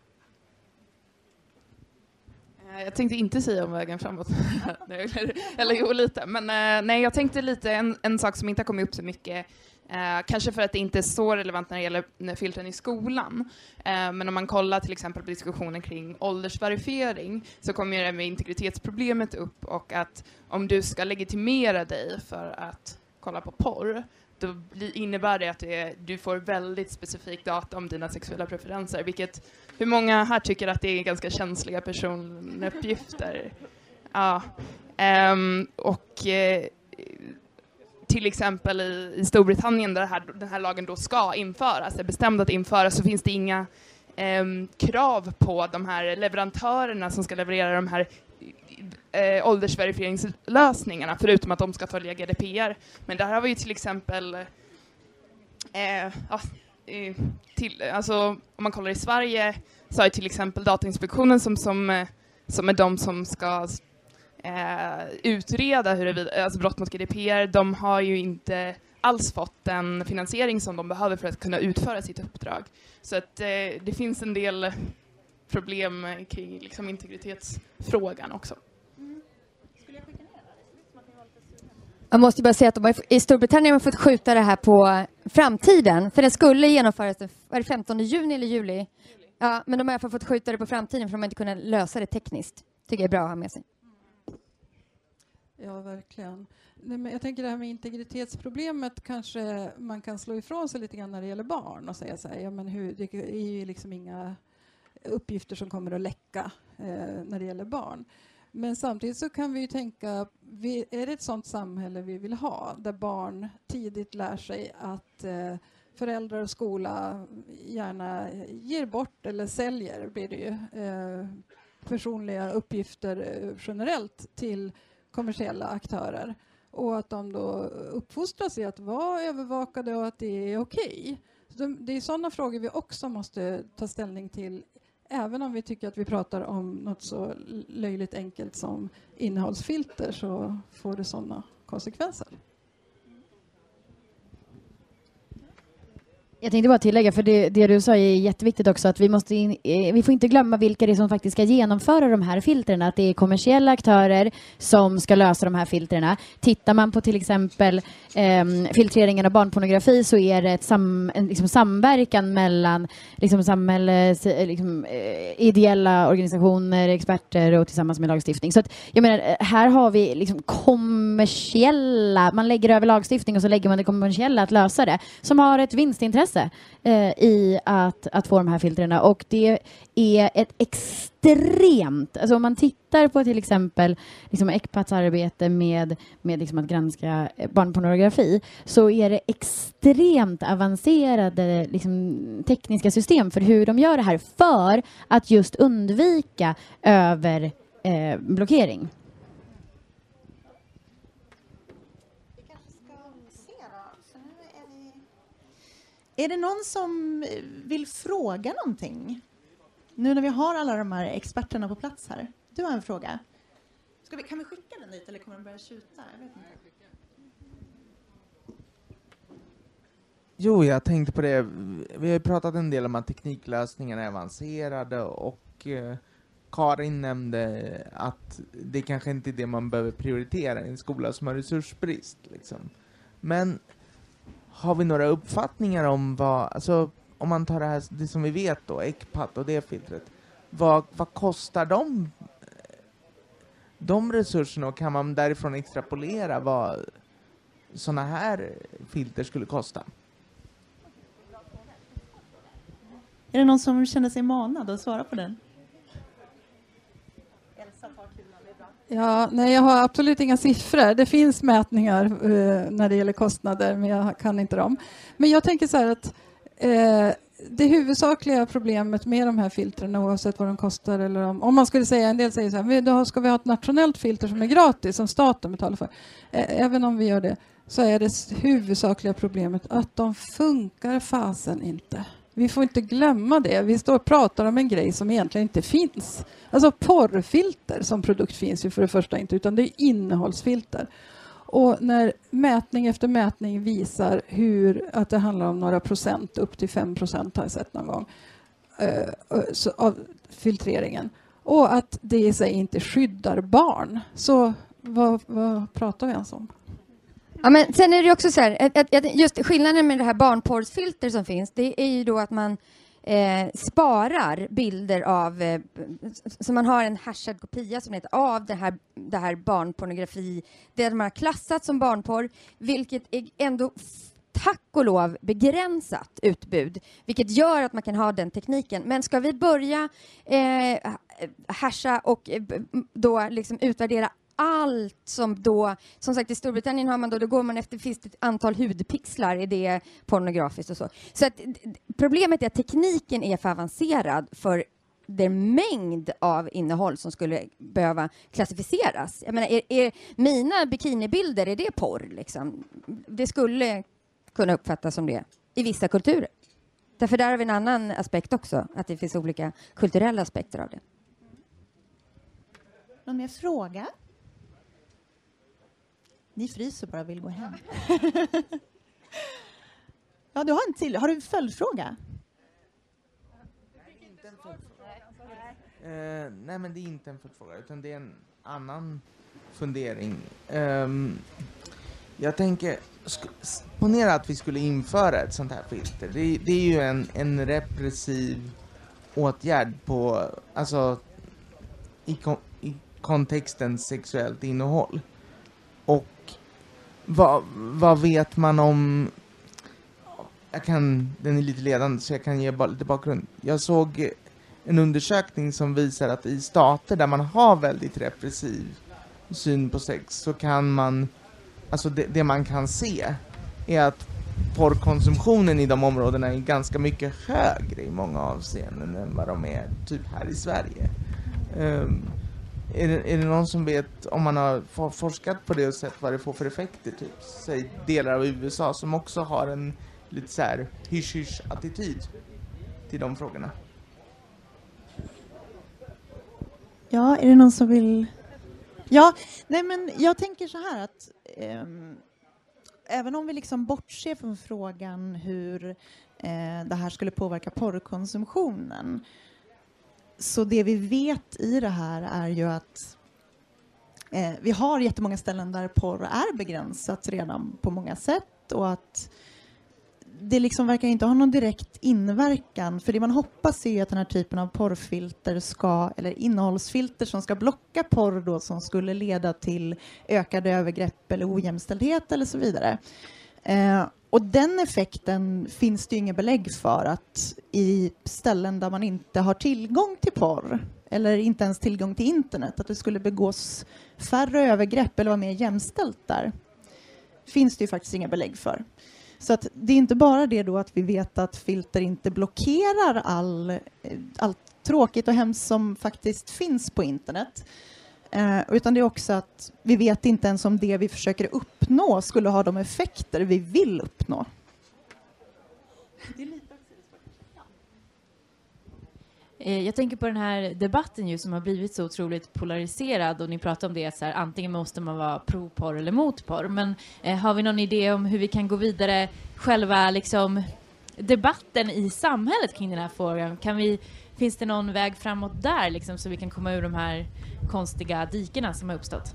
Eh, jag tänkte inte säga om vägen framåt. Eller, eller jo, lite. Men eh, nej, jag tänkte lite en, en sak som inte har kommit upp så mycket. Eh, kanske för att det inte är så relevant när det gäller filtren i skolan. Eh, men om man kollar till exempel på diskussionen kring åldersverifiering så kommer det med integritetsproblemet upp och att om du ska legitimera dig för att kolla på porr då innebär det att det, du får väldigt specifik data om dina sexuella preferenser, vilket hur många här tycker att det är ganska känsliga personuppgifter? Ja. Um, och eh, till exempel i, i Storbritannien där det här, den här lagen då ska införas, är bestämd att införas, så finns det inga ehm, krav på de här leverantörerna som ska leverera de här eh, åldersverifieringslösningarna, förutom att de ska följa GDPR. Men där har vi ju till exempel eh, ja, till, alltså, om man kollar i Sverige så har till exempel Datainspektionen som, som, eh, som är de som ska eh, utreda huruvida, alltså brott mot GDPR, de har ju inte alls fått den finansiering som de behöver för att kunna utföra sitt uppdrag. Så att eh, det finns en del problem kring liksom, integritetsfrågan också. Jag måste bara säga att de har, i Storbritannien har man fått skjuta det här på framtiden. För det skulle genomföras den 15 juni eller juli. Ja, men de har i alla fall fått skjuta det på framtiden för de har inte kunnat lösa det tekniskt. tycker jag är bra att ha med sig. Ja, verkligen. Nej, men jag tänker det här med integritetsproblemet kanske man kan slå ifrån sig lite grann när det gäller barn och säga så här, ja men hur, det är ju liksom inga uppgifter som kommer att läcka eh, när det gäller barn. Men samtidigt så kan vi ju tänka, är det ett sådant samhälle vi vill ha där barn tidigt lär sig att eh, föräldrar och skola gärna ger bort eller säljer, blir det ju, eh, personliga uppgifter eh, generellt till kommersiella aktörer och att de då uppfostras i att vara övervakade och att det är okej. Okay. Det är sådana frågor vi också måste ta ställning till även om vi tycker att vi pratar om något så löjligt enkelt som innehållsfilter så får det sådana konsekvenser. Jag tänkte bara tillägga, för det, det, du sa är jätteviktigt också, att vi, måste in, eh, vi får inte glömma vilka det är som faktiskt ska genomföra de här filtren. att det är kommersiella aktörer som ska lösa de här filtrerna. Tittar man på till exempel eh, filtreringen av barnpornografi så är det ett sam, en liksom samverkan mellan liksom samhälles, eh, liksom, eh, ideella organisationer, experter och tillsammans med lagstiftning. Så att, jag menar, eh, här har vi liksom kommersiella, man lägger över lagstiftning och så lägger man det kommersiella att lösa det, som har ett vinstintresse intresse eh, i att, att få de här filtren. och det är ett extremt, alltså om man tittar på till exempel liksom Ecpats arbete med, med liksom att granska eh, barnpornografi så är det extremt avancerade liksom, tekniska system för hur de gör det här för att just undvika överblockering. Eh, Är det någon som eh, vill fråga någonting? Nu när vi har alla de här experterna på plats här. Du har en fråga. Vi, kan vi skicka den dit eller kommer den börja tjuta? Jag vet inte. Jo, jag tänkte på det. Vi har ju pratat en del om att tekniklösningarna är avancerade och eh, Karin nämnde att det kanske inte är det man behöver prioritera i en skola som har resursbrist. Liksom. Men har vi några uppfattningar om vad, alltså om man tar det här, det som vi vet då, ECPAT och det filtret, vad, vad kostar de, de resurserna och kan man därifrån extrapolera vad sådana här filter skulle kosta? Är det någon som känner sig manad att svara på den? Ja, nej, jag har absolut inga siffror. Det finns mätningar eh, när det gäller kostnader, men jag kan inte dem. Men jag tänker så här att eh, det huvudsakliga problemet med de här filtren, oavsett vad de kostar, eller om, om man skulle säga, en del säger så här, då ska vi ha ett nationellt filter som är gratis, som staten betalar för. Eh, även om vi gör det, så är det huvudsakliga problemet att de funkar fasen inte. Vi får inte glömma det. Vi står och pratar om en grej som egentligen inte finns. Alltså porrfilter som produkt finns ju för det första inte, utan det är innehållsfilter. Och när mätning efter mätning visar hur att det handlar om några procent, upp till 5 procent har jag sett någon gång, eh, eh av filtreringen och att det i sig inte skyddar barn. Så vad, vad pratar vi ens om? Ja, men sen är det också så här, att, att just skillnaden med det här barnporrsfilter som finns, det är ju då att man eh, sparar bilder av, eh, så man har en hashad kopia som heter av det här, det här barnpornografi, det man har klassat som barnporr, vilket är ändå tack och lov begränsat utbud, vilket gör att man kan ha den tekniken. Men ska vi börja eh, hasha och eh, då liksom utvärdera allt som då, som sagt i Storbritannien har man då, då går man efter, finns det ett antal hudpixlar, är det pornografiskt och så. Så att, problemet är att tekniken är för avancerad för den mängd av innehåll som skulle behöva klassificeras. Jag menar, är, är mina bikinibilder, är det porr? Liksom? Det skulle kunna uppfattas som det i vissa kulturer. Därför där har vi en annan aspekt också, att det finns olika kulturella aspekter av det. Någon mer fråga? Ni fryser bara och vill gå hem. ja, du har en till. Har du en följdfråga? Uh, nej, men det är inte en följdfråga, utan det är en annan fundering. Um, jag tänker, ponera att vi skulle införa ett sånt här filter. Det, det, är ju en, en repressiv åtgärd på, alltså i, kon, i kontexten sexuellt innehåll. Och vad, vad vet man om jag kan, den är lite ledande så jag kan ge lite bakgrund. Jag såg en undersökning som visar att i stater där man har väldigt repressiv syn på sex så kan man, alltså det, det man kan se är att porrkonsumtionen i de områdena är ganska mycket högre i många avseenden än vad de är typ här i Sverige. Um, är det, är det någon som vet om man har forskat på det och sett vad det får för effekter? Typ, säg delar av USA som också har en lite så här hysch attityd till de frågorna. Ja, är det någon som vill? Ja, nej men jag tänker så här att um, även om vi liksom bortser från frågan hur eh, det här skulle påverka porrkonsumtionen så det vi vet i det här är ju att eh, vi har jättemånga ställen där porr är begränsat redan på många sätt och att det liksom verkar inte ha någon direkt inverkan. För det man hoppas är att den här typen av porrfilter ska, eller innehållsfilter som ska blocka porr då som skulle leda till ökade övergrepp eller ojämställdhet eller så vidare. Eh, och den effekten finns det inget belägg för att i ställen där man inte har tillgång till porr eller inte ens tillgång till internet, att det skulle begås färre övergrepp eller vara mer jämställt där, finns det ju faktiskt inga belägg för. Så att det är inte bara det då att vi vet att filter inte blockerar all, eh, allt tråkigt och hemskt som faktiskt finns på internet, Eh, utan det är också att vi vet inte ens om det vi försöker uppnå skulle ha de effekter vi vill uppnå. Eh, jag tänker på den här debatten ju som har blivit så otroligt polariserad och ni pratar om det att så här, antingen måste man vara pro porr eller mot porr. Men eh, har vi någon idé om hur vi kan gå vidare själva liksom debatten i samhället kring den här frågan? Kan vi Finns det någon väg framåt där liksom, så vi kan komma ur de här konstiga dikena som har uppstått?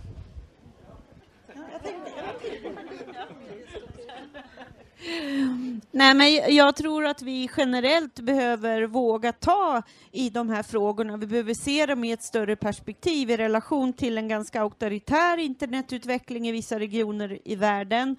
Nej, men jag tror att vi generellt behöver våga ta i de här frågorna. Vi behöver se dem i ett större perspektiv i relation till en ganska auktoritär internetutveckling i vissa regioner i världen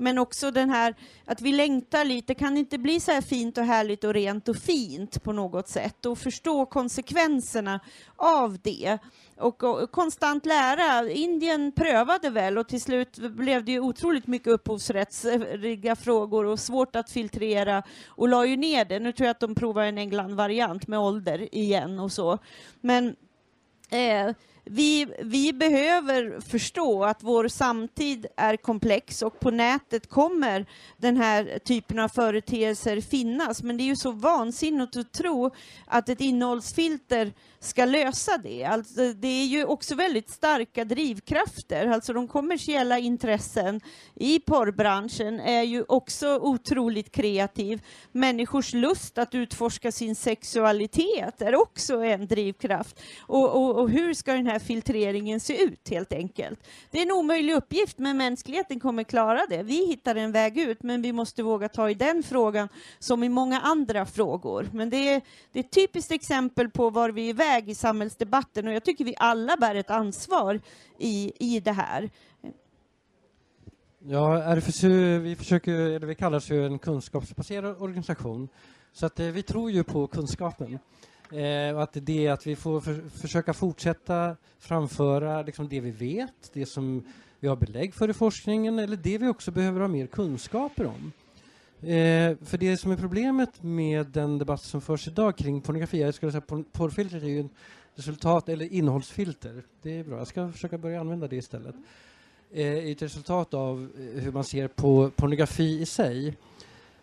men också den här att vi längtar lite, kan det inte bli så här fint och härligt och rent och fint på något sätt och förstå konsekvenserna av det och, och, konstant lära. Indien prövade väl och till slut blev det ju otroligt mycket upphovsrättsliga frågor och svårt att filtrera och la ju ner det. Nu tror jag att de provar en England-variant med ålder igen och så. Men eh, vi, vi behöver förstå att vår samtid är komplex och på nätet kommer den här typen av företeelser finnas. Men det är ju så vansinnigt att tro att ett innehållsfilter ska lösa det. Alltså, det är ju också väldigt starka drivkrafter. Alltså de kommersiella intressen i porrbranschen är ju också otroligt kreativ. Människors lust att utforska sin sexualitet är också en drivkraft. Och, och, och hur ska den här filtreringen se ut helt enkelt? Det är en omöjlig uppgift, men mänskligheten kommer klara det. Vi hittar en väg ut, men vi måste våga ta i den frågan som i många andra frågor. Men det är, det är ett typiskt exempel på var vi är väg i samhällsdebatten och jag tycker vi alla bär ett ansvar i, i det här. Ja, RFSU, vi, försöker, eller vi kallas ju en kunskapsbaserad organisation. Så att, eh, vi tror ju på kunskapen. Eh, att det är att vi får för, försöka fortsätta framföra liksom det vi vet, det som vi har belägg för i forskningen eller det vi också behöver ha mer kunskaper om. Eh, för det som är problemet med den debatt som förs idag kring pornografi, jag skulle säga por porrfiltret är ju ett resultat, eller innehållsfilter, det är bra, jag ska försöka börja använda det istället, eh, ett resultat av eh, hur man ser på pornografi i sig.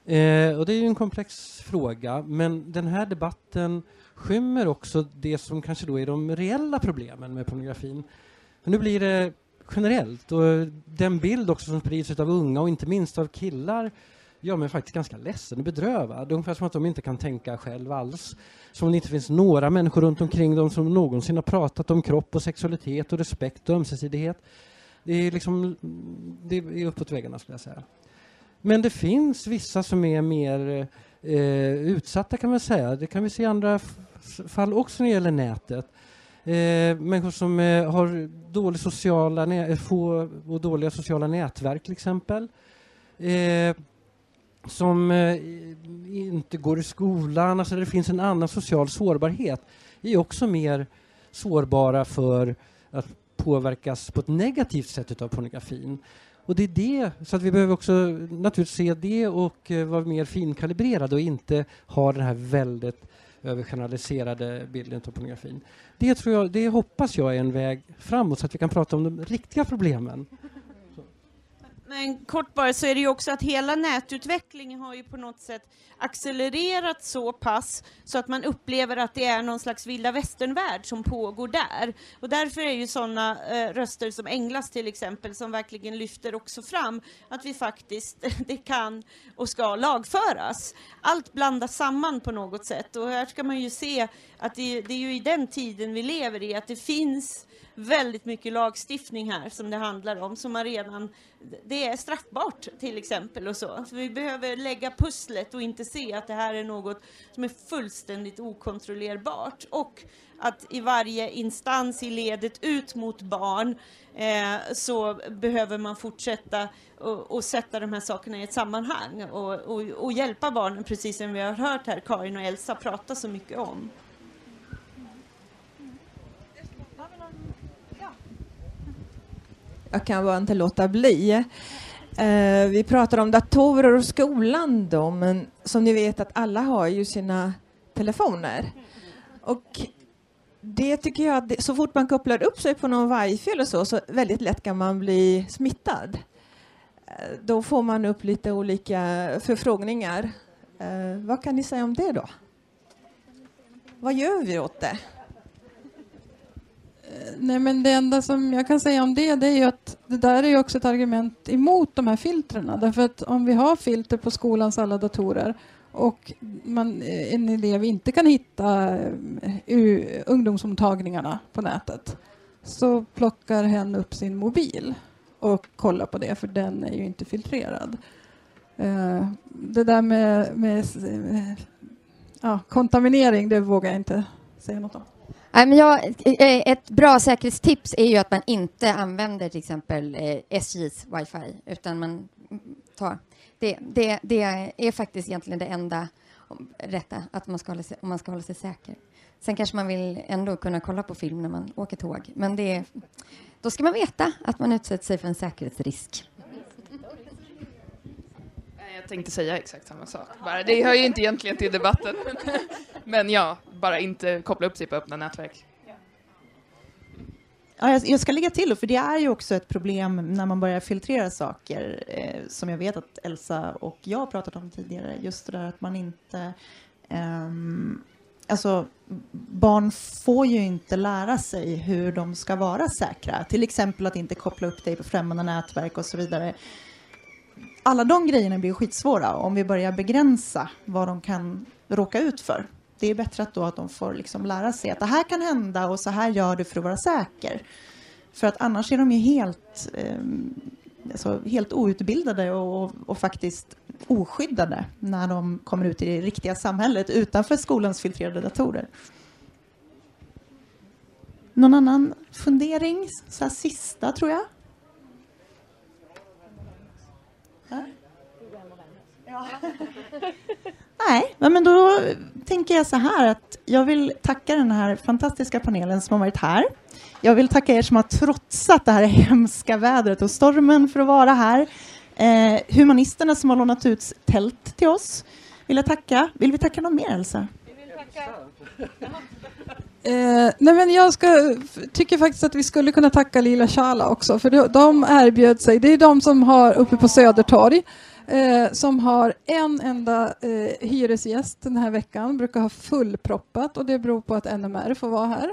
Eh, och det är ju en komplex fråga, men den här debatten skymmer också det som kanske då är de reella problemen med pornografin. För nu blir det generellt och den bild också som sprids av unga och inte minst av killar gör mig faktiskt ganska ledsen och bedrövad. Ungefär som att de inte kan tänka själv alls. Som om det inte finns några människor runt omkring dem som någonsin har pratat om kropp och sexualitet och respekt och ömsesidighet. Det är liksom, det är uppåt väggarna skulle jag säga. Men det finns vissa som är mer eh, utsatta kan man säga. Det kan vi se i andra fall också när det gäller nätet. Eh, människor som eh, har dålig sociala eh, få och dåliga sociala nätverk till exempel. Eh, som eh, inte går i skolan, alltså det finns en annan social sårbarhet, är också mer sårbara för att påverkas på ett negativt sätt av pornografin. Och det är det, så att vi behöver också naturligtvis se det och eh, vara mer finkalibrerade och inte ha den här väldigt övergeneraliserade bilden av pornografin. Det, tror jag, det hoppas jag är en väg framåt så att vi kan prata om de riktiga problemen. Men kort bara så är det ju också att hela nätutvecklingen har ju på något sätt accelererat så pass så att man upplever att det är någon slags vilda västernvärld som pågår där. Och därför är ju sådana eh, röster som Englas till exempel som verkligen lyfter också fram att vi faktiskt, det kan och ska lagföras. Allt blandas samman på något sätt och här ska man ju se att det, det är ju i den tiden vi lever i att det finns väldigt mycket lagstiftning här som det handlar om, som man redan, det är straffbart till exempel och så. så. Vi behöver lägga pusslet och inte se att det här är något som är fullständigt okontrollerbart och att i varje instans i ledet ut mot barn eh, så behöver man fortsätta och, och, sätta de här sakerna i ett sammanhang och, och, och hjälpa barnen, precis som vi har hört här Karin och Elsa prata så mycket om. Jag kan bara inte låta bli. Eh, vi pratar om datorer och skolan då, men som ni vet att alla har ju sina telefoner. Och det tycker jag att det, så fort man kopplar upp sig på någon wifi eller så, så väldigt lätt kan man bli smittad. Eh, då får man upp lite olika förfrågningar. Eh, vad kan ni säga om det då? Vad gör vi åt det? Eh, nej, men det enda som jag kan säga om det, det är ju att det där är ju också ett argument emot de här filtrerna. Därför att om vi har filter på skolans alla datorer och man, eh, en elev inte kan hitta eh, ungdomsomtagningarna ungdomsmottagningarna på nätet så plockar hen upp sin mobil och kollar på det, för den är ju inte filtrerad. Det där med, med ja, kontaminering, det vågar jag inte säga något om men jag, eh, eh, ett bra säkerhetstips är ju att man inte använder till exempel eh, SJs wifi, utan man tar... Det, det, det är faktiskt egentligen det enda rätta, att man ska hålla sig, om man ska hålla sig säker. Sen kanske man vill ändå kunna kolla på film när man åker tåg, men det, då ska man veta att man utsätter sig för en säkerhetsrisk. Jag tänkte säga exakt samma sak. Bara, det hör ju inte egentligen till debatten. Men ja, bara inte koppla upp sig på öppna nätverk. Ja, jag, ska lägga till, för det är ju också ett problem när man börjar filtrera saker, eh, som jag vet att Elsa och jag har pratat om tidigare, just det där att man inte... Eh, alltså, barn får ju inte lära sig hur de ska vara säkra, till exempel att inte koppla upp dig på främmande nätverk och så vidare. Alla de grejerna blir skitsvåra om vi börjar begränsa vad de kan råka ut för. Det är bättre att, då att de får liksom lära sig att det här kan hända och så här gör du för att vara säker. För att annars är de ju helt, eh, alltså helt outbildade och, och, och faktiskt oskyddade när de kommer ut i det riktiga samhället utanför skolans filtrerade datorer. Någon annan fundering? Så här sista, tror jag. Ja. Nej, men då tänker jag så här att jag vill tacka den här fantastiska panelen som har varit här. Jag vill tacka er som har trotsat det här hemska vädret och stormen för att vara här. Eh, humanisterna som har lånat ut tält till oss vill jag tacka. Vill vi tacka någon mer, Elsa? Eh, nej men jag ska, tycker faktiskt att vi skulle kunna tacka Lila Chala också, för de, de erbjöd sig. Det är de som har uppe på Södertorg, eh, som har en enda eh, hyresgäst den här veckan, brukar ha fullproppat och det beror på att NMR får vara här.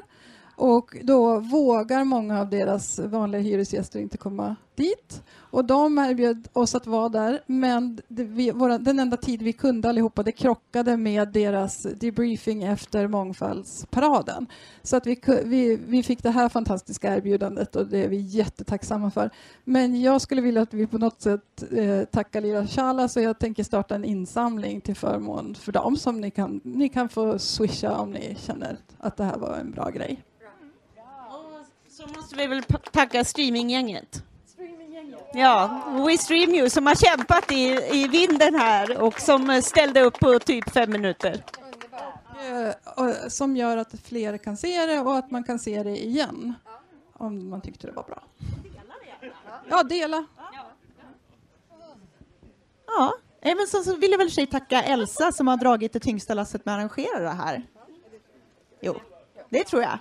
Och då vågar många av deras vanliga hyresgäster inte komma dit. Och de erbjöd oss att vara där, men det, vi, våra, den enda tid vi kunde allihopa, det krockade med deras debriefing efter mångfaldsparaden. Så att vi, vi, vi fick det här fantastiska erbjudandet och det är vi jättetacksamma för. Men jag skulle vilja att vi på något sätt eh, tackar Lira Shala så jag tänker starta en insamling till förmån för dem som ni kan, ni kan få swisha om ni känner att det här var en bra grej. Så måste vi väl tacka streaminggänget. Ja, We Stream You som har kämpat i, i vinden här och som eh, ställde upp på typ fem minuter. Eh, och- som gör att fler kan se det och att man kan se det igen om man tyckte det var bra. Ja, dela. Ja, eh, men så, så vill jag väl sig tacka Elsa som har dragit det tyngsta lasset med att arrangera det här. Jo, det tror jag.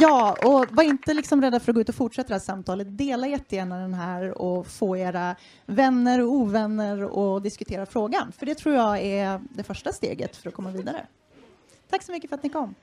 Ja, och var inte liksom rädda för att gå ut och fortsätta det här samtalet. Dela jättegärna den här och få era vänner och ovänner att diskutera frågan. För det tror jag är det första steget för att komma vidare. Tack så mycket för att ni kom.